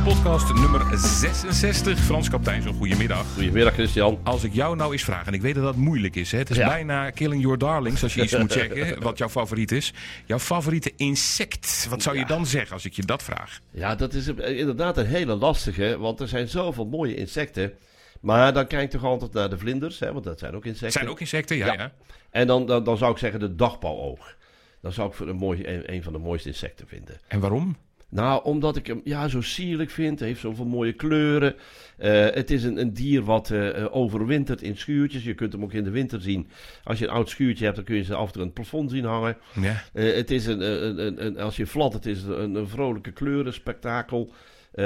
podcast nummer 66. Frans Kaptein, zo'n goedemiddag. Goedemiddag Christian. Als ik jou nou eens vraag, en ik weet dat dat moeilijk is. Hè? Het is Ja. bijna killing your darlings als je iets moet checken wat jouw favoriet is. Jouw favoriete insect, wat zou je dan zeggen als ik je dat vraag? Ja, dat is inderdaad een hele lastige, want er zijn zoveel mooie insecten. Maar dan kijk ik toch altijd naar de vlinders, hè, want dat zijn ook insecten. Zijn ook insecten, ja, Ja. ja. En dan, dan, dan zou ik zeggen de dagpauwoog. Dan zou ik voor een, mooi, een, een van de mooiste insecten vinden. En waarom? Nou, omdat ik hem ja, zo sierlijk vind. Hij heeft zoveel mooie kleuren. Eh, het is een, een dier wat eh, overwintert in schuurtjes. Je kunt hem ook in de winter zien. Als je een oud schuurtje hebt, dan kun je ze af en toe aan het plafond zien hangen. Ja. Het is een, een, een, een- als je flat, het is een, een vrolijke kleurenspektakel. Eh,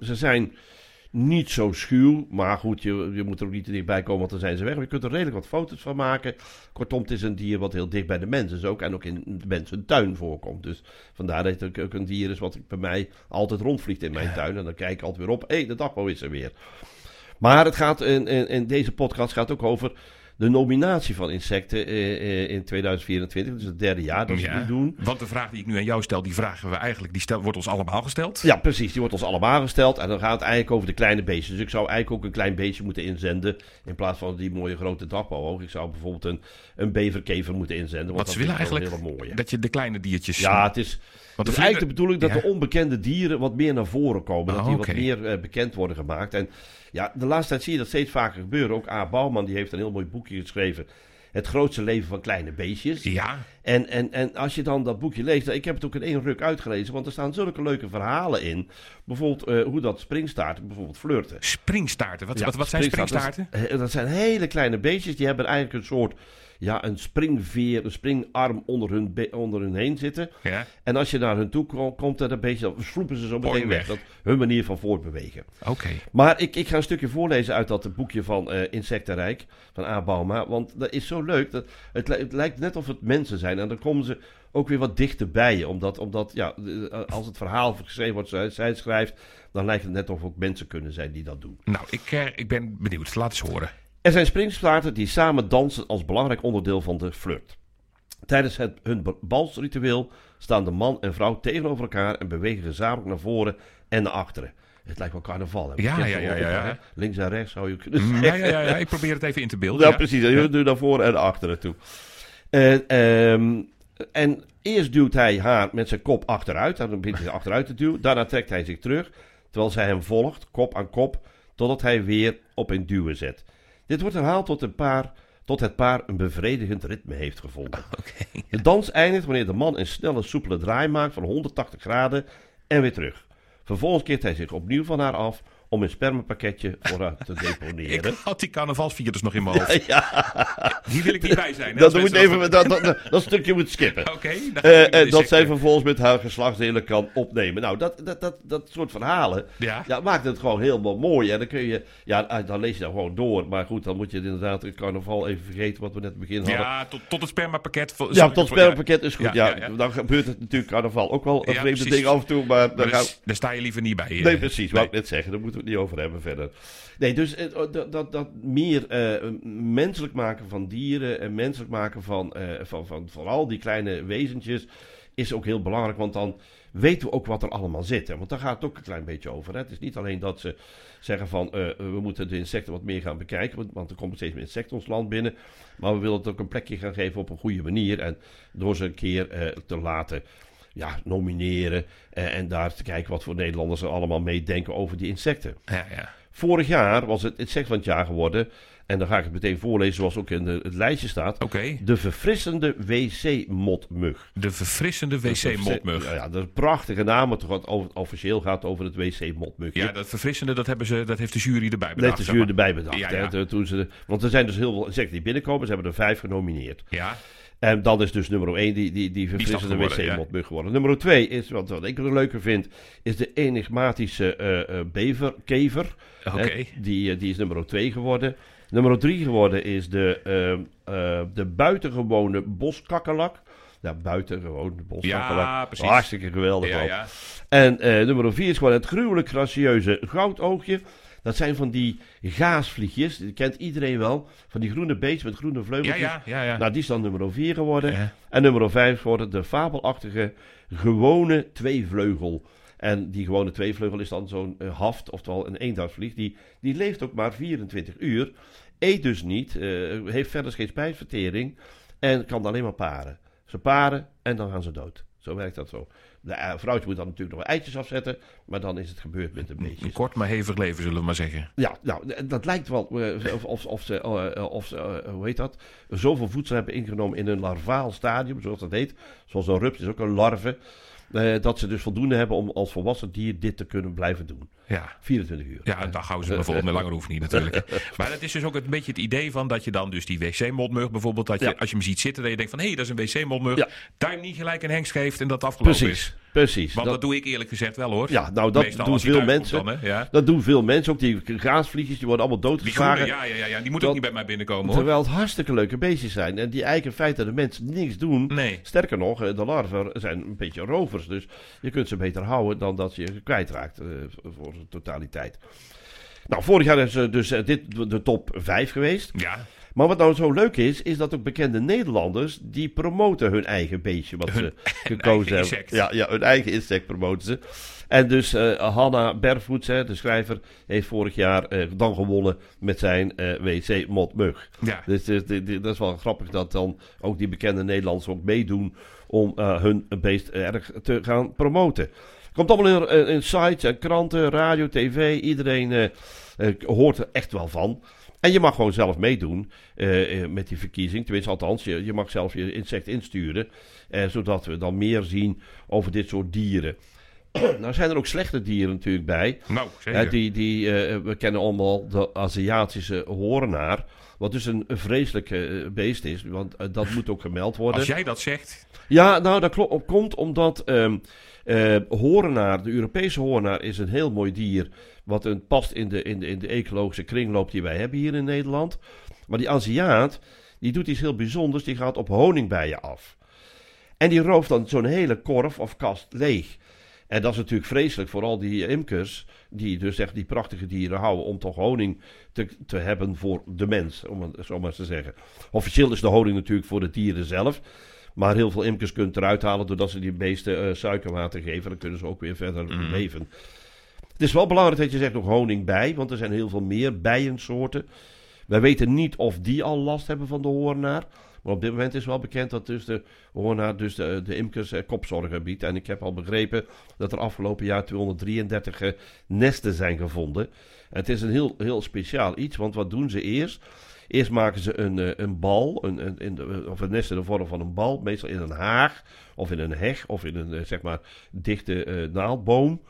ze zijn niet zo schuw, maar goed, je, je moet er ook niet te dichtbij komen, want dan zijn ze weg. Maar je kunt er redelijk wat foto's van maken. Kortom, het is een dier wat heel dicht bij de mens is ook. En ook in de mensen tuin voorkomt. Dus vandaar dat het ook, een dier is wat bij mij altijd rondvliegt in mijn tuin. En dan kijk ik altijd weer op, hé, hey, de dagbo is er weer. Maar het gaat in, in, in deze podcast gaat ook over de nominatie van insecten eh, eh, in 2024. Dus het derde jaar dat ze Ja. doen. Want de vraag die ik nu aan jou stel, die vragen we eigenlijk, die stel, wordt ons allemaal gesteld. Ja, precies. Die wordt ons allemaal gesteld. En dan gaat het eigenlijk over de kleine beestjes. Dus ik zou eigenlijk ook een klein beestje moeten inzenden. In plaats van die mooie grote dagbouwoog. Ik zou bijvoorbeeld een, een beverkever moeten inzenden. Want Wat ze willen eigenlijk, dat je de kleine diertjes... Ja, het is, Want het de is eigenlijk de bedoeling dat Ja. de onbekende dieren wat meer naar voren komen. dat Oh, die wat meer eh, bekend worden gemaakt. En ja, de laatste tijd zie je dat steeds vaker gebeuren. Ook A. Bouwman die heeft een heel mooi boekje geschreven. Het grootste leven van kleine beestjes. Ja, En, en, en als je dan dat boekje leest, ik heb het ook in één ruk uitgelezen, want er staan zulke leuke verhalen in. Bijvoorbeeld eh, hoe dat springstaarten bijvoorbeeld flirten. springstaarten. Wat, Ja, wat, wat zijn springstaarten? Dat, zijn hele kleine beestjes, die hebben eigenlijk een soort, ja, een springveer, een springarm onder hun, onder hun heen zitten. Ja, En als je naar hun toe ko- komt, dan, een beetje, dan sloepen ze zo meteen weg. Dat hun manier van voortbewegen. oké. Maar ik, ik ga een stukje voorlezen uit dat boekje van eh, Insectenrijk van A. Bauma. Want dat is zo leuk. Dat, het, het lijkt net of het mensen zijn. En dan komen ze ook weer wat dichter bij je. Omdat, omdat ja, eh, als het verhaal geschreven wordt zoals zij schrijft... dan lijkt het net of ook mensen kunnen zijn die dat doen. Nou, ik, eh, ik ben benieuwd. Laat eens horen. Er zijn springstaarten die samen dansen als belangrijk onderdeel van de flirt. Tijdens het, hun ba- balsritueel staan de man en vrouw tegenover elkaar en bewegen gezamenlijk naar voren en naar achteren. Het lijkt wel carnaval. hè? Ja, ja, ja, ja, ja. Links en rechts zou je kunnen Mm, zeggen. Ja, ja, ja, ja, ik probeer het even in te beelden. Ja, precies. Je doet naar voren en naar achteren toe. Eh, ehm, en eerst duwt hij haar met zijn kop achteruit. Dan begint hij achteruit te duwen. Daarna trekt hij zich terug. Terwijl zij hem volgt, kop aan kop. Totdat hij weer op een duwen zet. Dit wordt herhaald tot, een paar, tot het paar een bevredigend ritme heeft gevonden. Oké. De dans eindigt wanneer de man een snelle, soepele draai maakt van 180 graden en weer terug. Vervolgens keert hij zich opnieuw van haar af om een spermapakketje voor haar te Ik deponeren. had die carnavalsvirus nog in mijn hoofd. Ja, Die wil ik niet bij zijn. hè, dat, moet even, dat, dat, dat, stukje moet skippen. Oké, dan Eh, eh, dat zij vervolgens met haar geslachtsdelen kan opnemen. Nou, dat, dat, dat, dat soort verhalen Ja. ja, maakt het gewoon helemaal mooi. En dan kun je, ja, eh, dan lees je dat gewoon door. Maar goed, dan moet je inderdaad het carnaval even vergeten wat we net in het begin hadden. Ja, tot, tot het spermapakket. Ja, tot voor- spelpakket is goed. Ja. Dan gebeurt het natuurlijk carnaval ook wel een Ja, vreemde precies. ding af en toe. Maar dan dus, daar sta je liever niet bij. eh. Nee, precies. Wou Nee. ik net zeggen. Daar moeten we niet over hebben verder. Nee, dus eh, dat, dat, dat meer eh, menselijk maken van dieren en menselijk maken van, eh, van, van vooral die kleine wezentjes is ook heel belangrijk. Want dan weten we ook wat er allemaal zit. Hè? Want daar gaat het ook een klein beetje over. Hè? Het is niet alleen dat ze zeggen van eh, we moeten de insecten wat meer gaan bekijken. Want, er komen steeds meer insecten ons land binnen. Maar we willen het ook een plekje gaan geven op een goede manier. En door ze een keer te laten ja, nomineren. eh, en daar te kijken wat voor Nederlanders er allemaal meedenken over die insecten. Ja, ja. Vorig jaar was het insect van het jaar geworden. En dan ga ik het meteen voorlezen zoals ook in de- het lijstje staat. De verfrissende wc-motmug. De verfrissende wc-motmug. Ja, ja, dat is een prachtige naam. Het officieel gaat over het wc-motmugje. Ja, dat verfrissende, dat, hebben ze, dat heeft de jury erbij bedacht. de zeg jury erbij bedacht. Ja, hè, ja. de- toen ze de- want er zijn dus heel veel insecten die binnenkomen. Ze hebben er vijf genomineerd. Ja, En dan is dus nummer 1 die, die, die verfrissende ja. wc-motmug geworden. Nummer 2 is, wat, wat ik er leuker vind, is de enigmatische eh eh beverkever. oké. Die, eh, die is nummer 2 geworden. Nummer 3 geworden is de, ehm, eh, de buitengewone boskakkelak. Ja, buitengewoon boskakkelak. Ja, precies. Hartstikke geweldig. Ja. En nummer 4 is gewoon het gruwelijk gracieuze goudoogje. Dat zijn van die gaasvliegjes. Die kent iedereen wel. Van die groene beestjes met groene vleugeltjes. ja, ja. ja. Nou, die is dan nummer 4 geworden. Ja. En nummer 5 geworden de fabelachtige gewone tweevleugel. En die gewone tweevleugel is dan zo'n eh, haft, oftewel een eendagsvlieg. Die, die leeft ook maar 24 uur. Eet dus niet, eh, heeft verder geen spijsvertering en kan alleen maar paren. Ze paren en dan gaan ze dood. Zo werkt dat zo. De eh, vrouwtje moet dan natuurlijk nog wel eitjes afzetten, maar dan is het gebeurd met de Een beestjes. kort maar hevig leven, zullen we maar zeggen. Ja, nou, dat lijkt wel eh, of, of, of ze, eh, of ze hoe heet dat, zoveel voedsel hebben ingenomen in een larvaal stadium, zoals dat heet. Zoals een rups is ook een larve. Eh, dat ze dus voldoende hebben om als volwassen dier dit te kunnen blijven doen. Ja. 24 uur. Ja, een dag houden ze bijvoorbeeld, maar langer hoeft niet natuurlijk. Maar het is dus ook een beetje het idee van dat je dan dus die wc-motmug bijvoorbeeld, dat je, Ja. als je hem ziet zitten, dat je denkt van hé, hey, dat is een wc-motmug. Ja. Daar niet gelijk een hengst geeft en dat afgelopen is. Precies. Want dat, dat, doe ik eerlijk gezegd wel hoor. ja, nou dat Meestal doen veel mensen. Dan, ja. Dat doen veel mensen. Ook die gaasvliegjes, die worden allemaal Die groene, doodgeslagen. ja, ja, ja, ja, die moeten ook niet bij mij binnenkomen hoor. Terwijl het hartstikke leuke beestjes zijn. En die eigenlijk in feite de mensen niks doen. Nee. Sterker nog, eh, de larven zijn een beetje rovers. Dus je kunt ze beter houden dan dat je ze kwijtraakt eh, voor de totaliteit. Nou, vorig jaar is eh, dus dit de top 5 geweest. Ja, Maar wat nou zo leuk is, is dat ook bekende Nederlanders... die promoten hun eigen beestje wat Hun ze gekozen hebben. insect. Ja, ja, hun eigen insect promoten ze. En dus eh Hanna Bervoets, hè, de schrijver, heeft vorig jaar eh, dan gewonnen met zijn eh, wc-motmug. ja. Dus di- dat is wel grappig dat dan ook die bekende Nederlanders ook meedoen om hun beest erg te gaan promoten. Komt allemaal in, in sites, en kranten, radio, tv. Iedereen hoort er echt wel van. En je mag gewoon zelf meedoen eh, eh, met die verkiezing. Tenminste, althans, je, mag zelf je insect insturen. eh, zodat we dan meer zien over dit soort dieren. nou zijn er ook slechte dieren natuurlijk bij. Nou, zeker. die, die, eh, we kennen allemaal de Aziatische horenaar. Wat dus een, een vreselijk eh, beest is. Want eh, dat moet ook gemeld worden. Als jij dat zegt, Ja, nou, dat klopt, komt omdat ehm eh, horenaar, de Europese horenaar, is een heel mooi dier. Wat een, past in de, in, de, in de ecologische kringloop die wij hebben hier in Nederland. Maar die Aziat, die doet iets heel bijzonders. Die gaat op honingbijen af. En die rooft dan zo'n hele korf of kast leeg. En dat is natuurlijk vreselijk voor al die imkers. Die dus echt die prachtige dieren houden. Om toch honing te, te hebben voor de mens. Om het zo maar eens te zeggen. Officieel is de honing natuurlijk voor de dieren zelf. Maar heel veel imkers kunnen eruit halen doordat ze die beesten eh, suikerwater geven. Dan kunnen ze ook weer verder Mhm. leven. Het is wel belangrijk dat je zegt nog honing bij, want er zijn heel veel meer bijensoorten. Wij weten niet of die al last hebben van de hoornaar. Maar op dit moment is wel bekend dat dus de hoornaar dus de, de imkers eh, kopzorgen biedt. En ik heb al begrepen dat er afgelopen jaar 233 eh, nesten zijn gevonden. En het is een heel, heel speciaal iets, want wat doen ze eerst? Eerst maken ze een, eh, een bal, een, een, de, of een nest in de vorm van een bal, meestal in een haag of in een heg of in een zeg maar dichte naaldboom.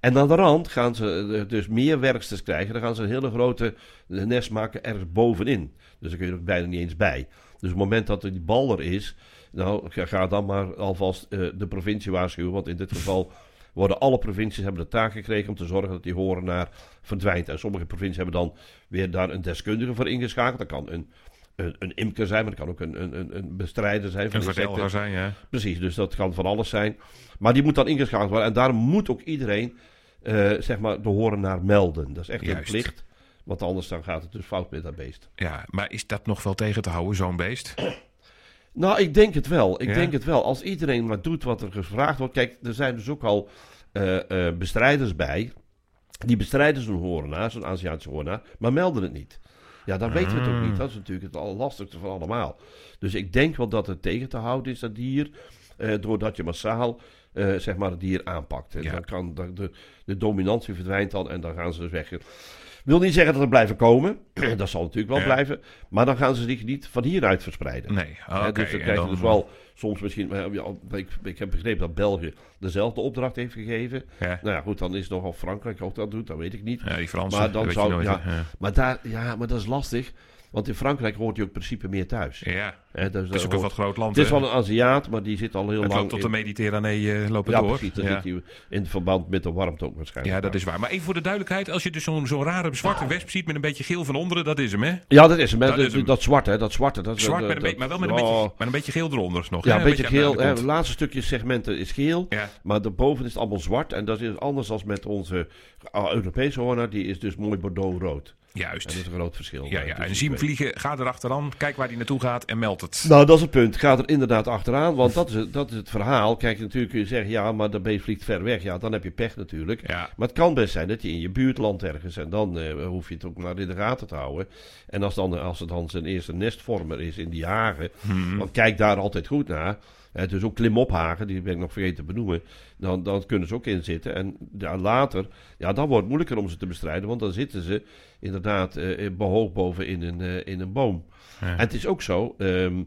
En aan de rand gaan ze dus meer werksters krijgen. Dan gaan ze een hele grote nest maken ergens bovenin. Dus daar kun je er bijna niet eens bij. Dus op het moment dat er die bal er is, nou ga, dan maar alvast eh, de provincie waarschuwen. Want in dit geval worden alle provincies hebben de taak gekregen om te zorgen dat die horenaar verdwijnt. En sommige provincies hebben dan weer daar een deskundige voor ingeschakeld. Dat kan een, een, een imker zijn, maar dat kan ook een, een, een- een bestrijder zijn. van een vertelger zijn, ja. Precies, dus dat kan van alles zijn. Maar die moet dan ingeschakeld worden. En daarom moet ook iedereen eh, zeg maar de horenaar melden. Dat is echt Juist. een plicht. Want anders dan gaat het dus fout met dat beest. Ja, maar is dat nog wel tegen te houden, zo'n beest? Nou, ik denk het wel. Ik Ja? denk het wel. Als iedereen maar doet wat er gevraagd wordt. Kijk, er zijn dus ook al eh, eh, bestrijders bij. Die bestrijden zo'n horenaar, zo'n Aziatische horenaar, maar melden het niet. Ja, dan weten we het ook Ah. niet. Dat is natuurlijk het allerlastigste van allemaal. Dus ik denk wel dat het tegen te houden is, dat dier. eh, doordat je massaal zeg maar het dier aanpakt. Ja. dan kan de, de, de dominantie verdwijnt dan en dan gaan ze dus weg. Wil niet zeggen dat er blijven komen. dat zal natuurlijk wel Ja. blijven. Maar dan gaan ze zich niet van hieruit verspreiden. Nee, Hè, oké. dus dan krijg je dan- dus wel soms misschien... ik, ik heb begrepen dat België dezelfde opdracht heeft gegeven. Ja, Nou ja, goed, dan is nog of Frankrijk ook dat doet, dat weet ik niet. ja die Fransen, Maar dan zou- ja. Maar, daar, ja, maar dat is lastig, want in Frankrijk hoort hij ook in principe meer thuis. Ja, Hè, dus het is ook een hoort- wat groot land. het is wel een Aziat, maar die zit al heel het lang... tot de in- Mediterranee eh, lopen ja, door. precies, ja. in verband met de warmte ook waarschijnlijk. ja, dat is waar. Maar even voor de duidelijkheid, als je dus zo'n zo'n rare zwarte wesp ziet met een beetje geel van onderen, dat is hem, hè? Ja, dat is hem. hè. Dat Dat, is hem. dat zwarte, hè, dat zwarte. Dat, Zwart, dat- met een maar wel met een, beetje, met een beetje geel eronder nog. Ja, hè? een beetje de geel. Het laatste stukje segmenten is geel. Ja, Maar daarboven is het allemaal zwart. En dat is anders dan met onze ah, Europese hoornaar. Die is dus mooi bordeaux-rood. Juist. dat is een groot verschil. Ja, ja. En zie hem vliegen, ga erachteraan, kijk waar hij naartoe gaat en meld het. Nou, dat is het punt. Ga er inderdaad achteraan, want dat is het, dat is het verhaal. Kijk, natuurlijk kun je zeggen, ja, maar de beest vliegt ver weg. Ja, dan heb je pech natuurlijk. Ja, Maar het kan best zijn dat je in je buurt landt ergens en dan eh, hoef je het ook maar in de gaten te houden. En als, dan, als het dan zijn eerste nestvormer is in die hagen, Mhm. want kijk daar altijd goed naar. Eh, dus ook klimophagen, die ben ik nog vergeten te benoemen. Dan, dan kunnen ze ook in zitten. En ja, later, ja, dan wordt het moeilijker om ze te bestrijden, want dan zitten ze inderdaad eh, behoog boven in een, eh, in een boom. Ja. En het is ook zo, ehm,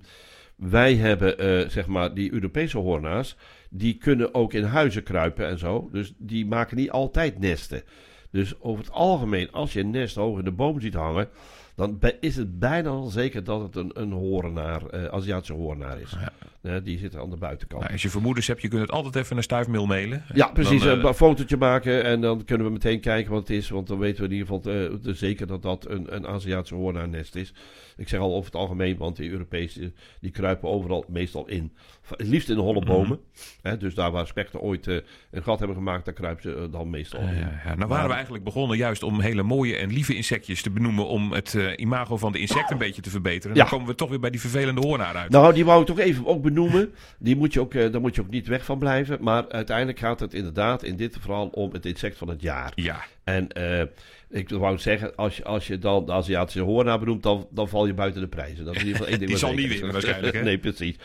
wij hebben eh, zeg maar die Europese hoornaars, die kunnen ook in huizen kruipen en zo. Dus die maken niet altijd nesten. Dus over het algemeen, als je een nest hoog in de boom ziet hangen, dan is het bijna al zeker dat het een, een hoornaar, eh, Aziatische hoornaar is. Ja. Die zitten aan de buitenkant. Nou, als je vermoedens hebt, je kunt het altijd even een stuifmail mailen. Ja, precies. Dan, eh, een fotootje maken en dan kunnen we meteen kijken wat het is. Want dan weten we in ieder geval eh, de- zeker dat dat een, een Aziatische hoornaarnest is. Ik zeg al over het algemeen, want die Europese die kruipen overal meestal in. Het liefst in de holle bomen. Hè, dus daar waar spechten ooit een gat hebben gemaakt, daar kruipen ze dan meestal in. ja, ja. Nou waren we eigenlijk begonnen juist om hele mooie en lieve insectjes te benoemen om het imago van de insect een beetje te verbeteren. Dan komen we toch weer bij die vervelende hoornaar uit. Nou, die wou ik toch even ook benoemen. Die moet je ook, eh, daar moet je ook niet weg van blijven. Maar uiteindelijk gaat het inderdaad in dit verhaal om het insect van het jaar. Ja, En eh, ik wou zeggen, als je, als je dan de Aziatische hoornaar benoemt, dan, dan val je buiten de prijzen. Dat is in ieder geval één ding Die zal niet winnen waarschijnlijk, hè? nee, precies.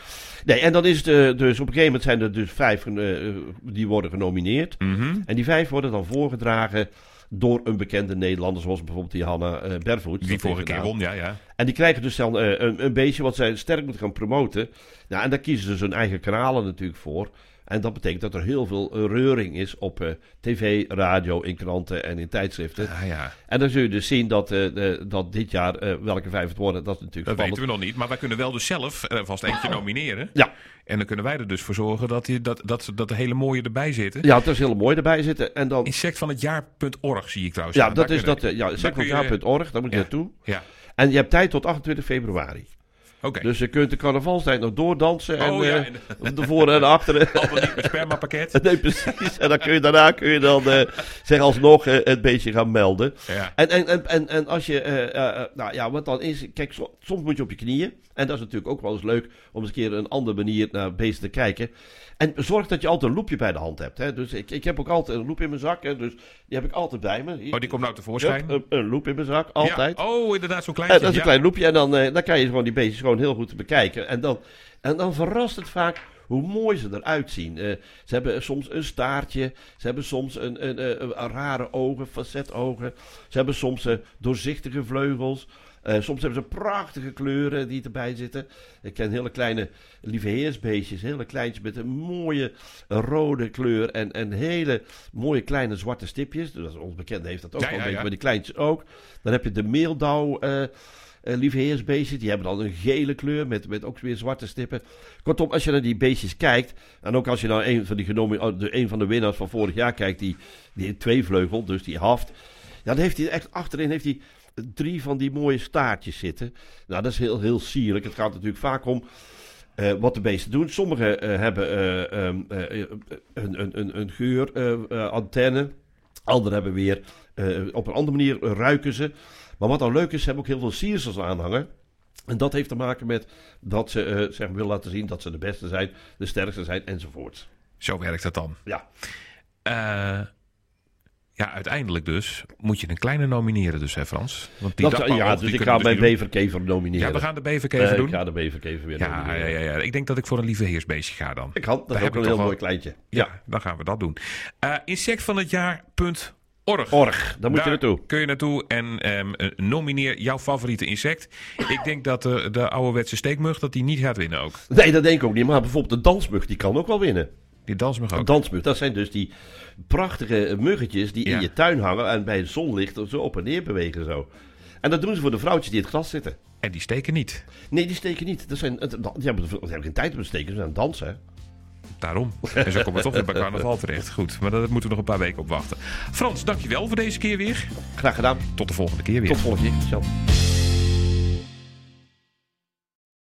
Nee, en dan is het dus op een gegeven moment zijn er dus vijf eh, die worden genomineerd. Mhm. En die vijf worden dan voorgedragen door een bekende Nederlander, zoals bijvoorbeeld die Hanna eh Bervoet. die vorige keer won, ja, ja. En die krijgen dus dan eh, een, een beestje wat zij sterk moeten gaan promoten. Nou, en daar kiezen ze hun eigen kanalen natuurlijk voor. En dat betekent dat er heel veel eh, reuring is op eh, tv, radio, in kranten en in tijdschriften. Ah, ja. En dan zul je dus zien dat, de- dat dit jaar welke vijf het worden. Dat is natuurlijk Dat weten we nog niet, maar wij kunnen wel dus zelf vast eentje nomineren. Ja. En dan kunnen wij er dus voor zorgen dat, die, dat, dat, dat er hele mooie erbij zitten. Ja, dat is heel mooi erbij zitten. En dan, Insect van het jaar.org zie ik trouwens. ja, staan. dat Daar is kunnen- dat. Ja, kun je- secondjaar.org, daar moet je Ja. naartoe. Ja, En je hebt tijd tot 28 februari. Dus je kunt de carnavalstijd nog doordansen. En, oh ja, eh, en de voor en de achteren. niet met spermapakket. Nee, precies. En dan kun je, daarna kun je dan eh, zeg alsnog eh, het beestje gaan melden. Ja. En, en, en, en, en als je, nou ja, wat dan is, kijk, so- soms moet je op je knieën. En dat is natuurlijk ook wel eens leuk om eens een keer een andere manier naar beesten te kijken. En zorg dat je altijd een loepje bij de hand hebt. Hè? Dus ik, ik heb ook altijd een loep in mijn zak. Hè? Dus die heb ik altijd bij me. Oh, die komt nou tevoorschijn. Hup, een, een loep in mijn zak, altijd. Ja. Oh, inderdaad, zo'n kleintje. dat is een klein loepje en dan, dan kan je gewoon die beestjes gewoon heel goed bekijken. En dan, en dan verrast het vaak hoe mooi ze eruit zien. Eh, ze hebben soms een staartje, ze hebben soms een, een, een, een rare ogen, facetogen. Ze hebben soms eh, doorzichtige vleugels. Eh, soms hebben ze prachtige kleuren die erbij zitten. Ik ken hele kleine lieveheersbeestjes, hele kleintjes met een mooie rode kleur en, en hele mooie kleine zwarte stipjes. Dus ons bekende heeft dat ook Ja, wel een ja, beetje, ja. maar die kleintjes ook. Dan heb je de meeldauw lieveheersbeestjes. Die hebben dan een gele kleur met, met ook weer zwarte stippen. Kortom, als je naar die beestjes kijkt. En ook als je naar een van, die genomen, oh, de, een van de winnaars van vorig jaar kijkt. Die, die tweevleugel, dus die haft. Ja, dan heeft hij echt achterin heeft hij drie van die mooie staartjes zitten. Nou, dat is heel, heel sierlijk. Het gaat natuurlijk vaak om eh, wat de beesten doen. Sommigen eh, hebben eh, ehm, eh, een, een, een, een geurantenne. Anderen hebben weer op een andere manier ruiken ze. Maar wat dan leuk is, ze hebben ook heel veel siersels aanhangen. En dat heeft te maken met dat ze zeg maar, willen laten zien dat ze de beste zijn, de sterkste zijn enzovoort. Zo werkt het dan. Ja. Eh, ja, uiteindelijk dus moet je een kleine nomineren dus, hè Frans? Want die Dat, ja, dus ik ga mijn dus niet beverkever nomineren. Ja, we gaan de beverkever doen. Ik ga de beverkever weer Ja, ja, nomineren. ja, ja. Ik denk dat ik voor een lieve heersbeestje ga dan. Ik had, dat Daar is ook een heel mooi kleintje. Ja, dan gaan we dat doen. Eh, insect van het jaar.org. Org, daar moet je naartoe. kun je naartoe en ehm, eh, nomineer jouw favoriete insect. Ik denk dat de, de ouderwetse steekmug dat die niet gaat winnen ook. Nee, dat denk ik ook niet. Maar bijvoorbeeld de dansmug, die kan ook wel winnen. Die dansmug ook. dansmug, dat zijn dus die prachtige muggetjes die Ja. in je tuin hangen en bij het zonlicht zo op en neer bewegen zo. En dat doen ze voor de vrouwtjes die in het gras zitten. En die steken niet. Nee, die steken niet. Dat zijn, die, hebben, die hebben geen tijd om te steken, ze zijn aan het dansen. Daarom. En zo komen we toch weer bij carnaval terecht. Goed, maar daar moeten we nog een paar weken op wachten. Frans, dankjewel voor deze keer weer. Graag gedaan. Tot de volgende keer weer. Tot volgende keer. Ciao.